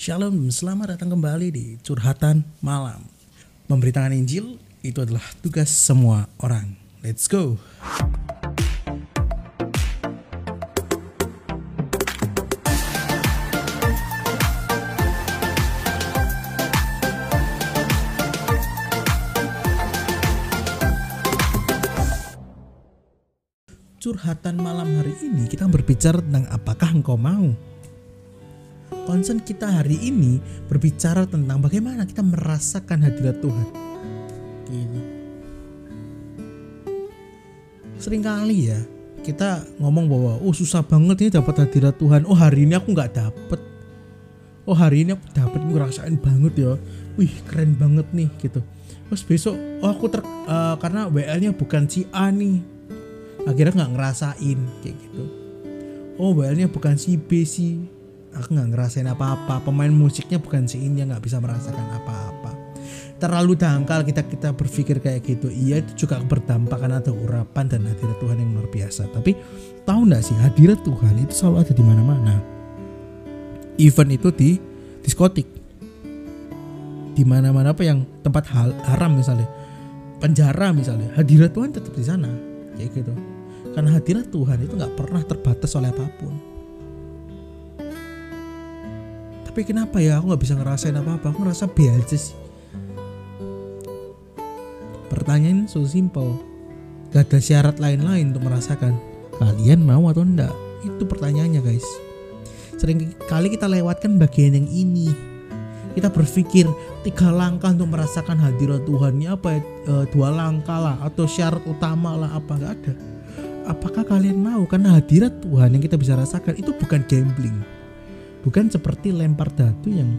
Shalom, selamat datang kembali di Curhatan Malam. Memberitakan Injil itu adalah tugas semua orang. Let's go. Curhatan malam hari ini kita berbicara tentang apakah engkau mau concern kita hari ini berbicara tentang bagaimana kita merasakan hadirat Tuhan. Gitu. Seringkali ya kita ngomong bahwa oh susah banget ini dapat hadirat Tuhan. Oh hari ini aku nggak dapet. Oh hari ini aku dapat ngerasain banget ya. Wih keren banget nih gitu. Terus besok oh aku ter uh, karena WL-nya bukan si A nih. Akhirnya nggak ngerasain kayak gitu. Oh WL-nya bukan si B sih aku nggak ngerasain apa-apa. Pemain musiknya bukan si ini nggak bisa merasakan apa-apa. Terlalu dangkal kita kita berpikir kayak gitu. Iya itu juga berdampak karena ada urapan dan hadirat Tuhan yang luar biasa. Tapi tahu nggak sih hadirat Tuhan itu selalu ada di mana-mana. Event itu di diskotik. Di mana-mana apa yang tempat hal haram misalnya. Penjara misalnya. Hadirat Tuhan tetap di sana. Kayak gitu. Karena hadirat Tuhan itu nggak pernah terbatas oleh apa pun tapi kenapa ya? Aku nggak bisa ngerasain apa-apa. Aku ngerasa B aja sih. Pertanyaan so simple. Gak ada syarat lain-lain untuk merasakan. Kalian mau atau enggak itu pertanyaannya guys. Sering kali kita lewatkan bagian yang ini. Kita berpikir tiga langkah untuk merasakan hadirat Tuhan ini apa ya? E, dua langkah lah atau syarat utama lah apa? Nggak ada. Apakah kalian mau? Karena hadirat Tuhan yang kita bisa rasakan itu bukan gambling bukan seperti lempar dadu yang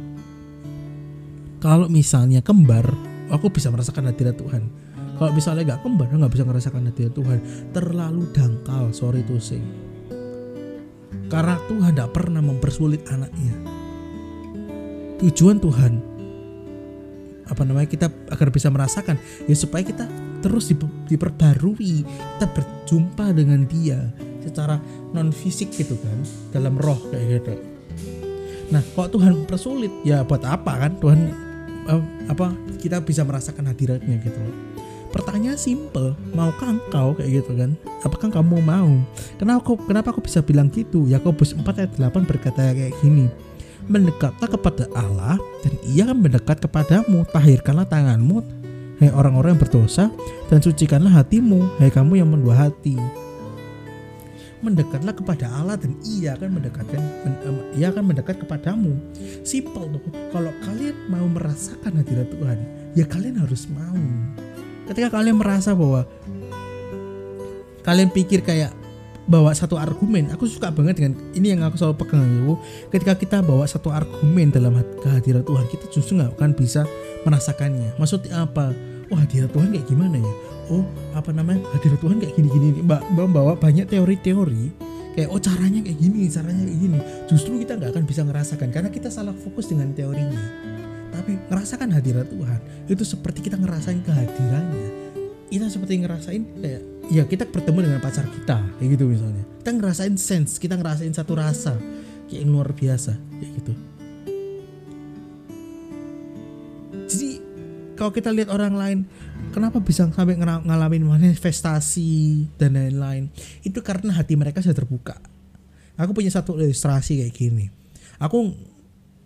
kalau misalnya kembar aku bisa merasakan hadirat Tuhan. Kalau misalnya gak kembar nggak bisa merasakan hadirat Tuhan. Terlalu dangkal sorry to say. Karena Tuhan tidak pernah mempersulit anaknya. Tujuan Tuhan apa namanya kita agar bisa merasakan ya supaya kita terus diperbarui kita berjumpa dengan dia secara non fisik gitu kan dalam roh kayak gitu Nah, kok Tuhan persulit, ya buat apa kan Tuhan uh, apa kita bisa merasakan hadiratnya gitu loh. Pertanyaan simple, maukah engkau kayak gitu kan? Apakah kamu mau? Kenapa aku kenapa aku bisa bilang gitu? Yakobus 4 ayat 8 berkata kayak gini. Mendekatlah kepada Allah dan ia akan mendekat kepadamu. Tahirkanlah tanganmu, hai orang-orang yang berdosa, dan sucikanlah hatimu, hai kamu yang mendua hati mendekatlah kepada Allah dan ia akan mendekatkan ia akan mendekat kepadamu. Simple tuh kalau kalian mau merasakan hadirat Tuhan ya kalian harus mau. Ketika kalian merasa bahwa kalian pikir kayak bawa satu argumen aku suka banget dengan ini yang aku selalu pegang itu ketika kita bawa satu argumen dalam kehadiran Tuhan kita justru nggak akan bisa merasakannya. Maksudnya apa? Wah hadirat Tuhan kayak gimana ya oh apa namanya hadirat Tuhan kayak gini-gini mbak mbak bawa banyak teori-teori kayak oh caranya kayak gini caranya kayak gini. Justru kita nggak akan bisa ngerasakan karena kita salah fokus dengan teorinya. Tapi ngerasakan hadirat Tuhan itu seperti kita ngerasain kehadirannya. Kita seperti ngerasain kayak ya kita bertemu dengan pacar kita kayak gitu misalnya. Kita ngerasain sense kita ngerasain satu rasa kayak yang luar biasa kayak gitu. Jadi kalau kita lihat orang lain kenapa bisa sampai ngalamin manifestasi dan lain-lain? Itu karena hati mereka sudah terbuka. Aku punya satu ilustrasi kayak gini. Aku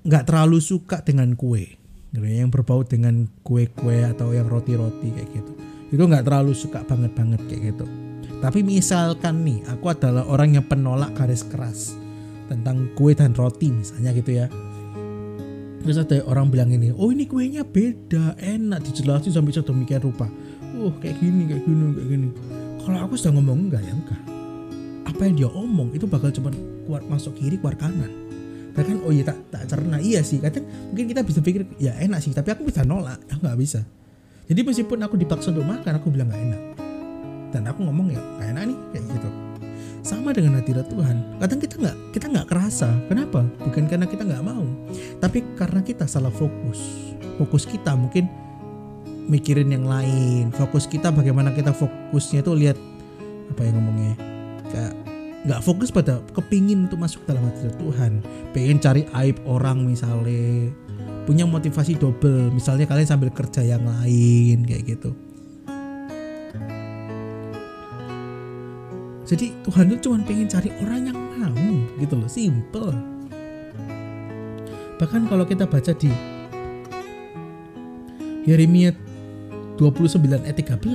nggak terlalu suka dengan kue. Gitu ya, yang berbau dengan kue-kue atau yang roti-roti kayak gitu. Itu nggak terlalu suka banget-banget kayak gitu. Tapi misalkan nih aku adalah orang yang penolak garis keras tentang kue dan roti misalnya gitu ya terus ada orang bilang ini oh ini kuenya beda enak dijelasin sampai sedemikian rupa. Oh kayak gini kayak gini kayak gini. Kalau aku sudah ngomong enggak ya enggak. Apa yang dia omong itu bakal cuma keluar masuk kiri keluar kanan. Bahkan oh iya tak tak cerna. Iya sih kadang mungkin kita bisa pikir ya enak sih tapi aku bisa nolak. Aku nggak bisa. Jadi meskipun aku dipaksa untuk makan aku bilang nggak enak. Dan aku ngomong ya nggak enak nih kayak gitu sama dengan hadirat Tuhan. Kadang kita nggak kita nggak kerasa. Kenapa? Bukan karena kita nggak mau. Tapi karena kita salah fokus. Fokus kita mungkin mikirin yang lain. Fokus kita bagaimana kita fokusnya itu lihat apa yang ngomongnya? Kayak nggak fokus pada kepingin untuk masuk dalam hadirat Tuhan. Pengen cari aib orang misalnya. Punya motivasi double. Misalnya kalian sambil kerja yang lain kayak gitu jadi Tuhan tuh cuma pengen cari orang yang mau gitu loh. Simple. Bahkan kalau kita baca di Yeremia 29 ayat 13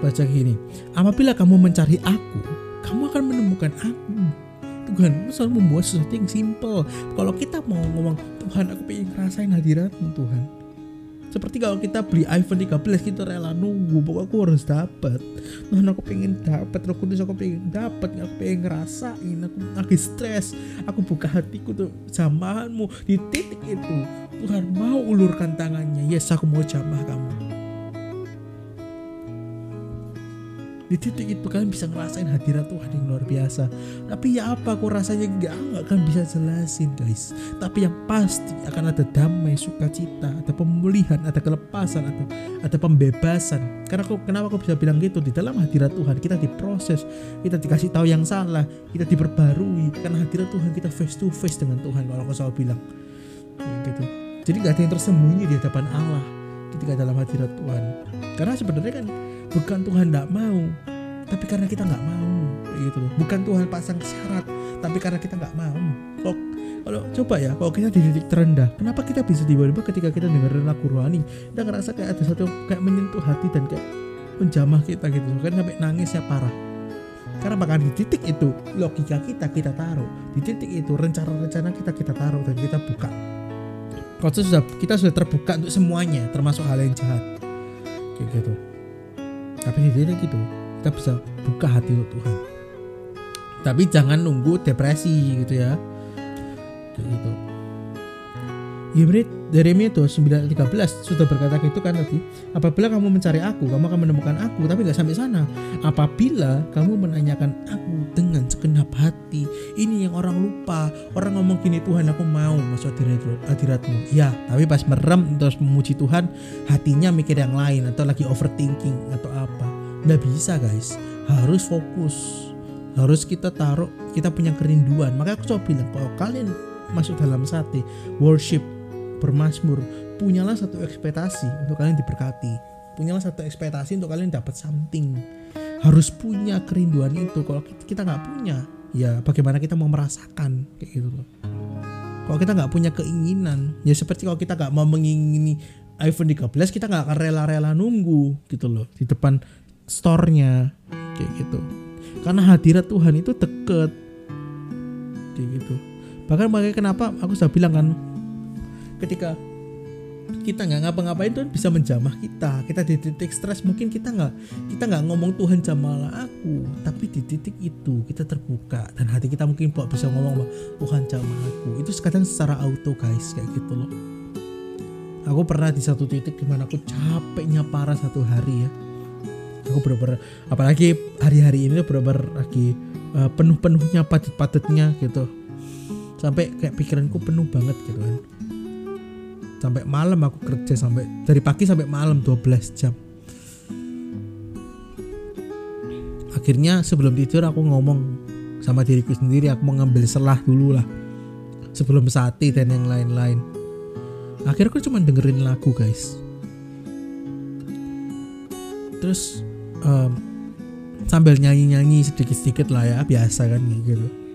baca gini apabila kamu mencari aku kamu akan menemukan aku. Tuhan selalu membuat sesuatu yang simple. Kalau kita mau ngomong Tuhan aku pengen ngerasain hadiratmu Tuhan seperti kalau kita beli iPhone 13 kita rela nunggu pokoknya aku harus dapat. Tuhan aku pengen dapat Roh Kudus aku pengen dapat aku pengen ngerasain aku lagi stres. Aku buka hatiku tuh jamahanmu di titik itu Tuhan mau ulurkan tangannya. Yes aku mau jamah kamu di titik itu kalian bisa ngerasain hadirat Tuhan yang luar biasa. Tapi ya apa aku rasanya gak nggak akan bisa jelasin guys. Tapi yang pasti akan ada damai sukacita ada pemulihan ada kelepasan atau ada pembebasan. Karena aku kenapa aku bisa bilang gitu? Di dalam hadirat Tuhan kita diproses kita dikasih tahu yang salah kita diperbarui. Karena hadirat Tuhan kita face to face dengan Tuhan kalau aku selalu bilang. Gitu. Jadi gak ada yang tersembunyi di hadapan Allah ketika dalam hadirat Tuhan. Karena sebenarnya kan bukan Tuhan tidak mau tapi karena kita nggak mau gitu loh. Bukan Tuhan pasang syarat tapi karena kita nggak mau. Kok kalau coba ya kalau kita di titik terendah kenapa kita bisa tiba-tiba ketika kita dengerin lagu rohani kita ngerasa kayak ada satu kayak menyentuh hati dan kayak menjamah kita gitu kan sampai nangisnya parah. Karena bahkan di titik itu logika kita kita taruh. Di titik itu rencana-rencana kita kita taruh dan kita buka proses sudah kita sudah terbuka untuk semuanya termasuk hal yang jahat. Kayak gitu. Tapi di titik itu kita bisa buka hati untuk Tuhan. Tapi jangan nunggu depresi gitu ya. Kayak gitu. Yeremia Yeremia itu 913 sudah berkata gitu kan tadi apabila kamu mencari aku kamu akan menemukan aku tapi nggak sampai sana. Apabila kamu menanyakan aku dengan segenap hati ini yang orang lupa. Orang ngomong gini Tuhan aku mau masuk hadiratmu. Ya tapi pas merem terus memuji Tuhan hatinya mikir yang lain atau lagi overthinking atau apa. Nggak bisa guys. Harus fokus. Harus kita taruh kita punya kerinduan. Makanya aku coba bilang kalau kalian masuk dalam sate worship bermasmur punyalah satu ekspektasi untuk kalian diberkati. Punyalah satu ekspektasi untuk kalian dapat something. Harus punya kerinduan itu. Kalau kita nggak punya ya bagaimana kita mau merasakan? Kayak gitu loh. Kalau kita nggak punya keinginan ya seperti kalau kita nggak mau mengingini iPhone 13 kita nggak akan rela-rela nunggu gitu loh di depan store-nya. Kayak gitu. Karena hadirat Tuhan itu deket. Kayak gitu. Bahkan makanya kenapa aku sudah bilang kan ketika kita nggak ngapa-ngapain Tuhan bisa menjamah kita. Kita di titik stres mungkin kita nggak kita nggak ngomong Tuhan jamalah aku. Tapi di titik itu kita terbuka dan hati kita mungkin bisa ngomong Tuhan jamah aku. Itu kadang secara auto guys kayak gitu loh. Aku pernah di satu titik di mana aku capeknya parah satu hari ya. Aku bener-bener apalagi hari-hari ini bener-bener lagi uh, penuh-penuhnya padat-padatnya gitu. Sampai kayak pikiranku penuh banget gitu kan sampai malam aku kerja sampai dari pagi sampai malam 12 jam. Akhirnya sebelum tidur aku ngomong sama diriku sendiri aku mau ngambil selah dulu lah. Sebelum sate dan yang lain-lain. Akhirnya aku cuma dengerin lagu guys. Terus um, sambil nyanyi-nyanyi sedikit-sedikit lah ya biasa kan gitu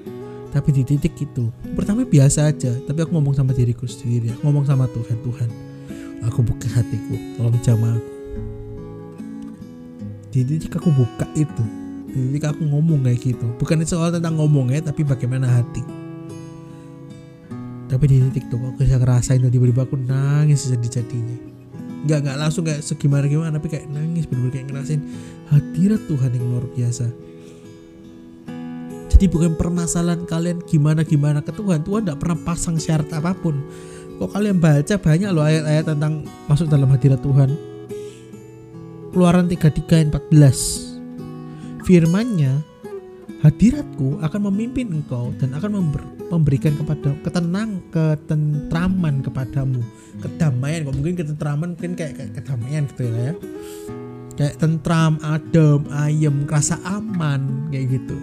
tapi di titik itu pertama biasa aja tapi aku ngomong sama diriku sendiri aku ngomong sama Tuhan Tuhan aku buka hatiku tolong jamah aku. Di titik aku buka itu di titik aku ngomong kayak gitu bukan soal tentang ngomong ya tapi bagaimana hati. Tapi di titik tuh aku bisa ngerasain tiba-tiba aku nangis jadi-jadinya nggak nggak langsung kayak segimana gimana tapi kayak nangis bener-bener kayak ngerasain hadirat Tuhan yang luar biasa jadi bukan permasalahan kalian gimana gimana ke Tuhan. Tuhan tidak pernah pasang syarat apa pun. Kok kalian baca banyak loh ayat-ayat tentang masuk dalam hadirat Tuhan. Keluaran 33 ayat 14. Firmannya, hadiratku akan memimpin engkau dan akan member, memberikan kepada ketenang ketentraman kepadamu kedamaian kok mungkin ketentraman mungkin kayak, kayak kedamaian gitu ya kayak tentram adem ayem rasa aman kayak gitu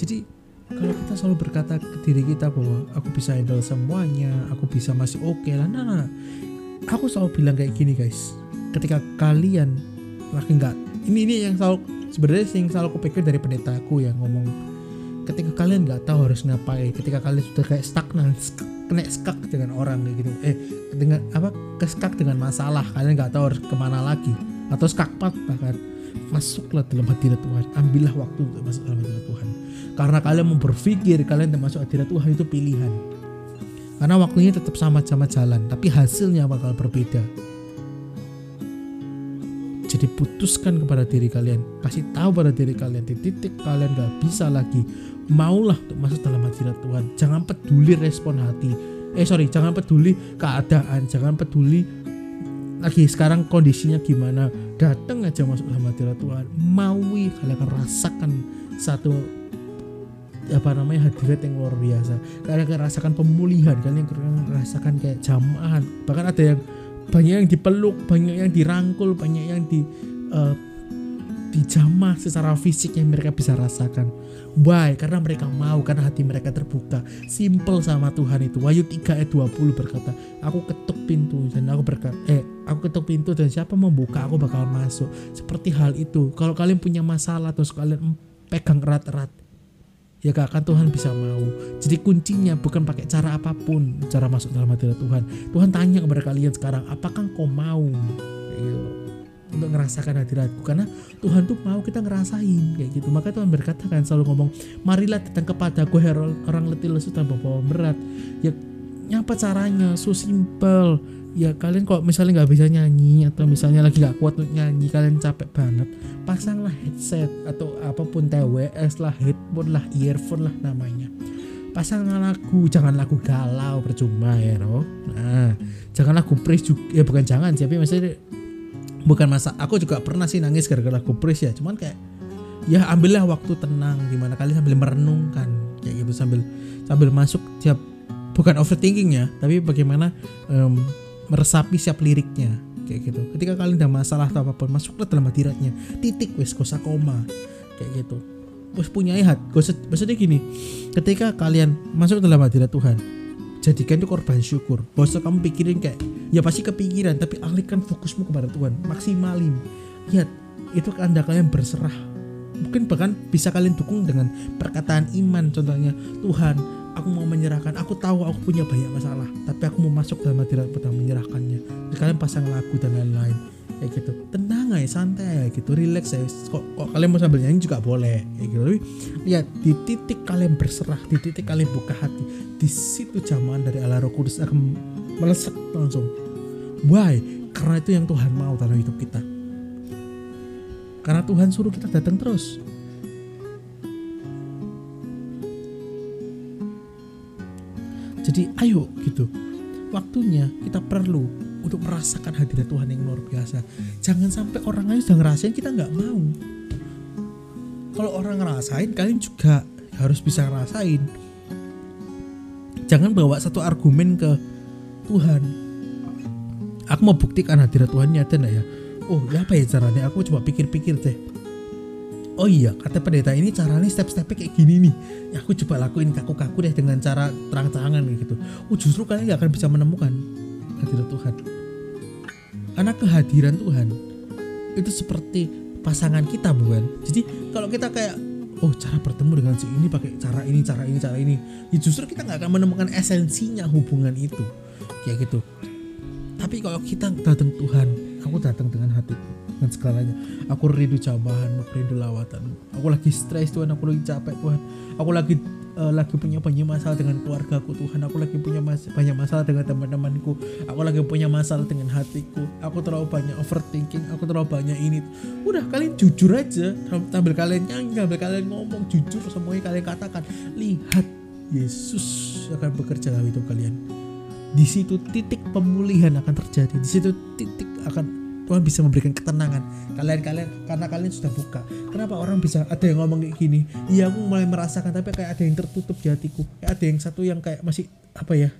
jadi kalau kita selalu berkata ke diri kita bahwa aku bisa handle semuanya aku bisa masih oke okay lah. Nah, nah, aku selalu bilang kayak gini guys. Ketika kalian lagi nggak ini ini yang selalu sebenarnya yang selalu aku pikir dari pendetaku yang ngomong ketika kalian nggak tahu harus ngapain ketika kalian sudah kayak stagnan kena skak dengan orang kayak gitu eh dengan apa keskak dengan masalah kalian nggak tahu harus ke mana lagi atau skakpat bahkan masuklah dalam hadirat Tuhan. Ambillah waktu untuk masuk dalam hadirat Tuhan. Karena kalian mau berpikir kalian termasuk hadirat Tuhan itu pilihan. Karena waktunya tetap sama-sama jalan tapi hasilnya bakal berbeda. Jadi putuskan kepada diri kalian. Kasih tahu pada diri kalian. Di titik kalian gak bisa lagi maulah untuk masuk dalam hadirat Tuhan. Jangan peduli respon hati. Eh sorry jangan peduli keadaan. Jangan peduli lagi sekarang kondisinya gimana? Datang aja masuk sama hadirat Tuhan maui kalian akan rasakan satu apa namanya hadirat yang luar biasa. Kalian akan rasakan pemulihan kalian akan rasakan kayak jamaah bahkan ada yang banyak yang dipeluk banyak yang dirangkul banyak yang di uh, dijamah secara fisik yang mereka bisa rasakan. Why? Karena mereka mau, karena hati mereka terbuka. Simple sama Tuhan itu. Wahyu 3 ayat 20 berkata, aku ketuk pintu dan aku berkata, eh, aku ketuk pintu dan siapa membuka aku bakal masuk. Seperti hal itu. Kalau kalian punya masalah terus kalian pegang erat-erat, ya gak akan Tuhan bisa mau. Jadi kuncinya bukan pakai cara apa pun cara masuk dalam hati Tuhan. Tuhan tanya kepada kalian sekarang, apakah kau mau? gitu untuk ngerasakan hadiratku karena Tuhan tuh mau kita ngerasain kayak gitu. Maka Tuhan berkata kan selalu ngomong marilah datang kepadaku herol orang letih lesu tanpa bawa berat. Ya apa caranya so simple. Ya kalian kok misalnya nggak bisa nyanyi atau misalnya lagi nggak kuat untuk nyanyi kalian capek banget pasanglah headset atau apa pun TWS lah headphone lah earphone lah namanya. Pasang lagu jangan lagu galau percuma ya no? Nah jangan lagu praise juga ya bukan jangan tapi maksudnya bukan masa aku juga pernah sih nangis gara-gara praise ya. Cuman kayak ya ambillah waktu tenang di mana kalian sambil merenungkan. Kayak gitu sambil sambil masuk siap bukan overthinking ya tapi bagaimana um, meresapi siap liriknya. Kayak gitu. Ketika kalian ada masalah atau apa pun masuklah dalam hadiratnya titik wes kosa koma. Kayak gitu. Wes punya hat maksudnya gini ketika kalian masuk dalam hadirat Tuhan jadikan itu korban syukur. Usah kamu pikirin kayak ya pasti kepikiran tapi alihkan fokusmu kepada Tuhan. Maksimalin. Lihat itu anda kalian berserah. Mungkin bahkan bisa kalian dukung dengan perkataan iman contohnya Tuhan aku mau menyerahkan. Aku tahu aku punya banyak masalah tapi aku mau masuk dalam hadirat dan menyerahkannya. Kalian pasang lagu dan lain-lain. Kayak gitu. Tenang aja santai ya gitu. Relax ya kok, kok kalian mau sambil nyanyi juga boleh. Kayak gitu. Tapi lihat di titik kalian berserah di titik kalian buka hati di situ zaman dari Allah Roh Kudus akan melesat langsung. Why? Karena itu yang Tuhan mau dalam hidup kita. Karena Tuhan suruh kita datang terus jadi ayo gitu waktunya kita perlu untuk merasakan hadirat Tuhan yang luar biasa. Jangan sampai orang lain sudah ngerasain kita nggak mau. Kalau orang ngerasain, kalian juga harus bisa ngerasain. Jangan bawa satu argumen ke Tuhan. Aku mau buktikan hadirat Tuhan nyata enggak ya? Oh, ya apa ya caranya? Aku coba pikir-pikir deh. Oh iya, kata pendeta ini caranya step-stepnya kayak gini nih. Ya aku coba lakuin kaku-kaku deh dengan cara terang-terangan gitu. Oh justru kalian gak akan bisa menemukan hadirat Tuhan. Karena kehadiran Tuhan itu seperti pasangan kita bukan. Jadi kalau kita kayak oh cara bertemu dengan si ini pakai cara ini cara ini cara ini ya justru kita nggak akan menemukan esensinya hubungan itu kayak gitu tapi kalau kita datang Tuhan aku datang dengan hatiku dengan segalanya. Aku rindu aku rindu lawatan aku lagi stres Tuhan. Aku lagi capek Tuhan. Aku lagi uh, lagi punya banyak masalah dengan keluargaku Tuhan. Aku lagi punya mas banyak masalah dengan teman-temanku. Aku lagi punya masalah dengan hatiku. Aku terlalu banyak overthinking. Aku terlalu banyak ini. Udah kalian jujur aja. Sambil kalian nyanyi sambil kalian ngomong jujur semuanya kalian katakan. Lihat Yesus akan bekerja dalam hidup kalian. Di situ titik pemulihan akan terjadi. Di situ titik akan Tuhan bisa memberikan ketenangan. Kalian kalian karena kalian sudah buka. Kenapa orang bisa ada yang ngomong kayak gini? Iya aku mulai merasakan tapi kayak ada yang tertutup di hatiku. Kayak ada yang satu yang kayak masih apa ya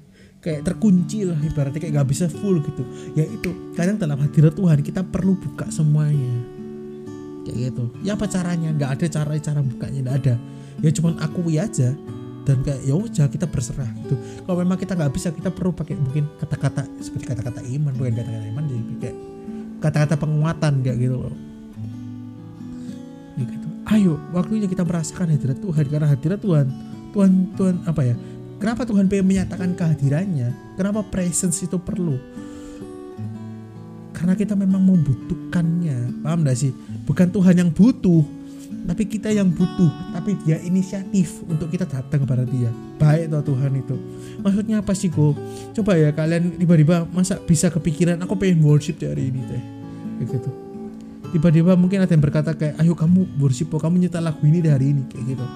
kayak terkunci lah ibaratnya kayak gak bisa full gitu. Ya itu kadang dalam hadirat Tuhan kita perlu buka semuanya. Kayak gitu. Ya apa caranya? Nggak ada cara cara bukanya nggak ada. Ya cuman akui aja dan kayak ya udah kita berserah gitu. Kalau memang kita nggak bisa kita perlu pakai mungkin kata-kata seperti kata-kata iman bukan kata-kata iman jadi kayak kata-kata penguatan kayak gitu loh. Ya gitu. Ayo waktunya kita merasakan hadirat Tuhan karena hadirat Tuhan Tuhan Tuhan apa ya kenapa Tuhan pengen menyatakan kehadirannya? Kenapa presence itu perlu? Karena kita memang membutuhkannya. Paham gak sih? Bukan Tuhan yang butuh tapi kita yang butuh tapi dia inisiatif untuk kita datang kepada dia. Baik toh Tuhan itu. Maksudnya apa sih go? Coba ya kalian tiba-tiba masa bisa kepikiran aku pengen worship di hari ini teh kayak gitu. Tiba-tiba mungkin ada yang berkata kayak ayo kamu worship oh, kamu nyetel lagu ini di hari ini. Kayak gitu.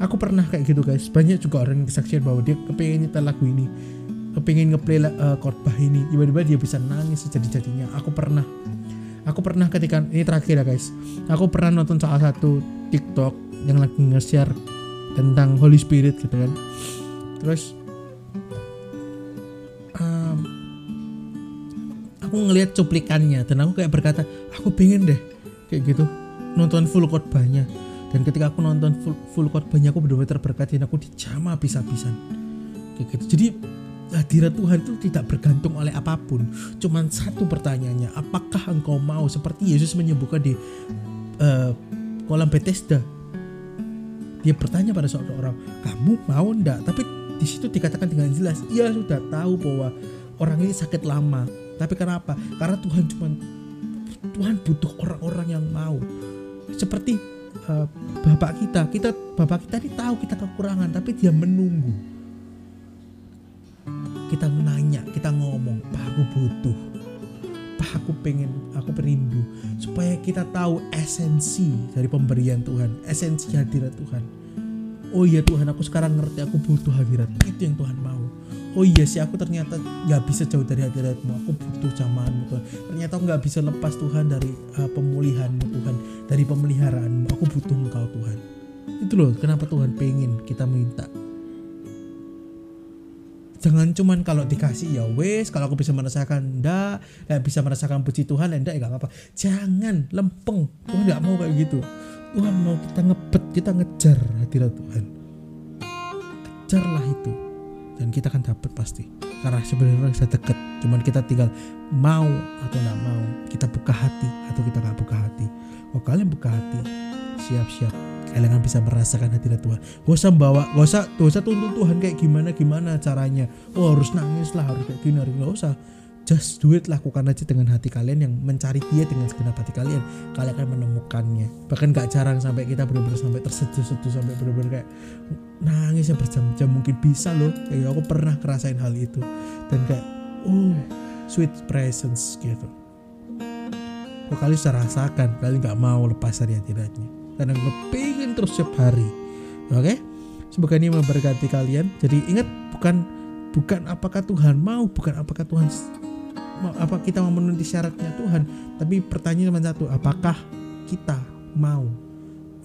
Aku pernah kayak gitu guys. Banyak juga orang yang kesaksian bahwa dia kepengen nyetel lagu ini. Kepingin ngeplay uh, khotbah ini. Tiba-tiba dia bisa nangis sejadi-jadinya. Aku pernah aku pernah ketika ini terakhir ya guys. Aku pernah nonton salah satu TikTok yang lagi nge-share tentang Holy Spirit gitu kan. Terus um, aku ngelihat cuplikannya dan aku kayak berkata aku pengen deh kayak gitu nonton full khotbahnya. Dan ketika aku nonton full, full khotbahnya aku benar-benar terberkati dan aku dijama habis-habisan kayak gitu. Jadi hadirat Tuhan itu tidak bergantung oleh apa pun. Cuman satu pertanyaannya, apakah engkau mau seperti Yesus menyebutkan di uh, kolam Bethesda? Dia bertanya pada seorang orang, kamu mau ndak? Tapi di situ dikatakan dengan jelas, ia sudah tahu bahwa orang ini sakit lama. Tapi kenapa? Karena Tuhan cuma Tuhan butuh orang-orang yang mau. Seperti uh, bapak kita, kita bapak kita ini tahu kita kekurangan, tapi dia menunggu kita nanya kita ngomong pak aku butuh. Pak aku pengen aku perindu supaya kita tahu esensi dari pemberian Tuhan esensi hadirat Tuhan. Oh iya Tuhan aku sekarang ngerti aku butuh hadirat. Itu yang Tuhan mau. Oh iya sih aku ternyata nggak bisa jauh dari hadiratmu. Aku butuh jamahanmu Tuhan. Ternyata aku nggak bisa lepas Tuhan dari uh, pemulihanmu Tuhan. Dari pemeliharaanmu. Aku butuh engkau Tuhan. Itu loh kenapa Tuhan pengen kita minta jangan cuman kalau dikasih ya wes kalau aku bisa merasakan ndak nggak bisa merasakan puji Tuhan ndak ya gak apa-apa. Jangan lempeng. Tuhan nggak mau kayak gitu. Tuhan mau kita ngebet kita ngejar hadirat Tuhan. Kejarlah itu. Dan kita akan dapat pasti. Karena sebenarnya bisa deket. Cuman kita tinggal mau atau nggak mau kita buka hati atau kita nggak buka hati. Kalau kalian buka hati siap-siap. Kalian kan bisa merasakan hadirat Tuhan gak usah bawa gak usah gak usah tuntut Tuhan kayak gimana gimana caranya. Oh harus nangis lah harus kayak gini harus gak usah. Just do it lakukan aja dengan hati kalian yang mencari dia dengan segenap hati kalian. Kalian akan menemukannya. Bahkan gak jarang sampai kita benar-benar sampai terseduh-seduh sampai benar-benar kayak nangis ya berjam-jam. Mungkin bisa loh. Kayak aku pernah ngerasain hal itu. Dan kayak oh sweet presence gitu. Kok kalian bisa rasakan? Kalian gak mau lepas dari hadiratnya karena gue pengen terus setiap hari oke okay? semoga ini memberkati kalian jadi ingat bukan bukan apakah Tuhan mau bukan apakah Tuhan apa kita memenuhi syaratnya Tuhan tapi pertanyaan cuma satu apakah kita mau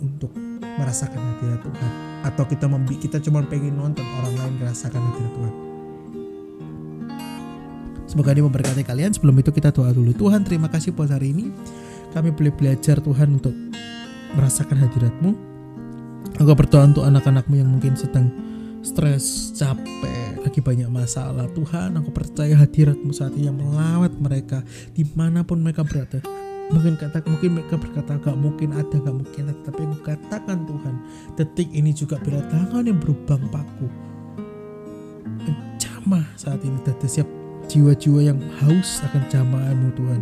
untuk merasakan hadirat Tuhan atau kita membi kita cuma pengen nonton orang lain merasakan hadirat Tuhan Semoga ini memberkati kalian. Sebelum itu kita doa dulu. Tuhan terima kasih buat hari ini. Kami boleh belajar Tuhan untuk merasakan hadiratmu Aku berdoa untuk anak-anakmu yang mungkin sedang stres, capek, lagi banyak masalah. Tuhan, aku percaya hadiratmu saat ini yang melawat mereka di mana pun mereka berada. Mungkin kata mungkin mereka berkata gak mungkin ada, gak mungkin ada. Tapi aku katakan Tuhan, detik ini juga bila tangan yang berubah paku menjamah saat ini dan siap jiwa-jiwa yang haus akan jamahanmu Tuhan.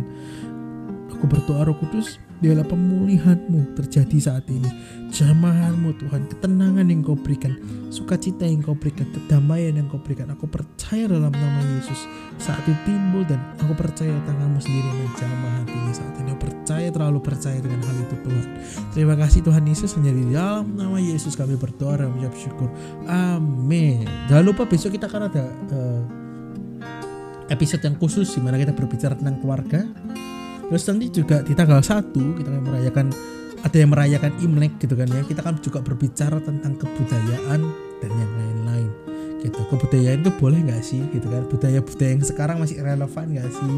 Aku berdoa Roh Kudus, biarlah pemulihanmu terjadi saat ini. Jamahanmu Tuhan ketenangan yang kau berikan sukacita yang kau berikan kedamaian yang kau berikan aku percaya dalam nama Yesus. Saat itu timbul dan aku percaya tanganmu sendiri menjamah hatinya saat ini. Aku percaya terlalu percaya dengan hal itu Tuhan. Terima kasih Tuhan Yesus hanya di dalam nama Yesus kami berdoa dan mengucap syukur. Amin. Jangan lupa besok kita akan ada uh, episode yang khusus di mana kita berbicara tentang keluarga Terus nanti juga di tanggal 1 kita akan merayakan ada yang merayakan Imlek gitu kan ya. Kita kan juga berbicara tentang kebudayaan dan yang lain-lain. gitu. Kebudayaan itu boleh nggak sih gitu kan? Budaya budaya yang sekarang masih relevan nggak sih?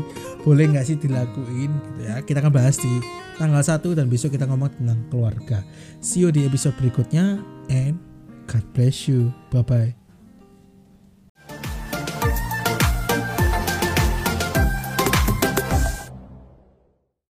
Boleh nggak sih dilakuin gitu ya? Kita akan bahas di tanggal 1 dan besok kita ngomong tentang keluarga. See you di episode berikutnya and God bless you. Bye bye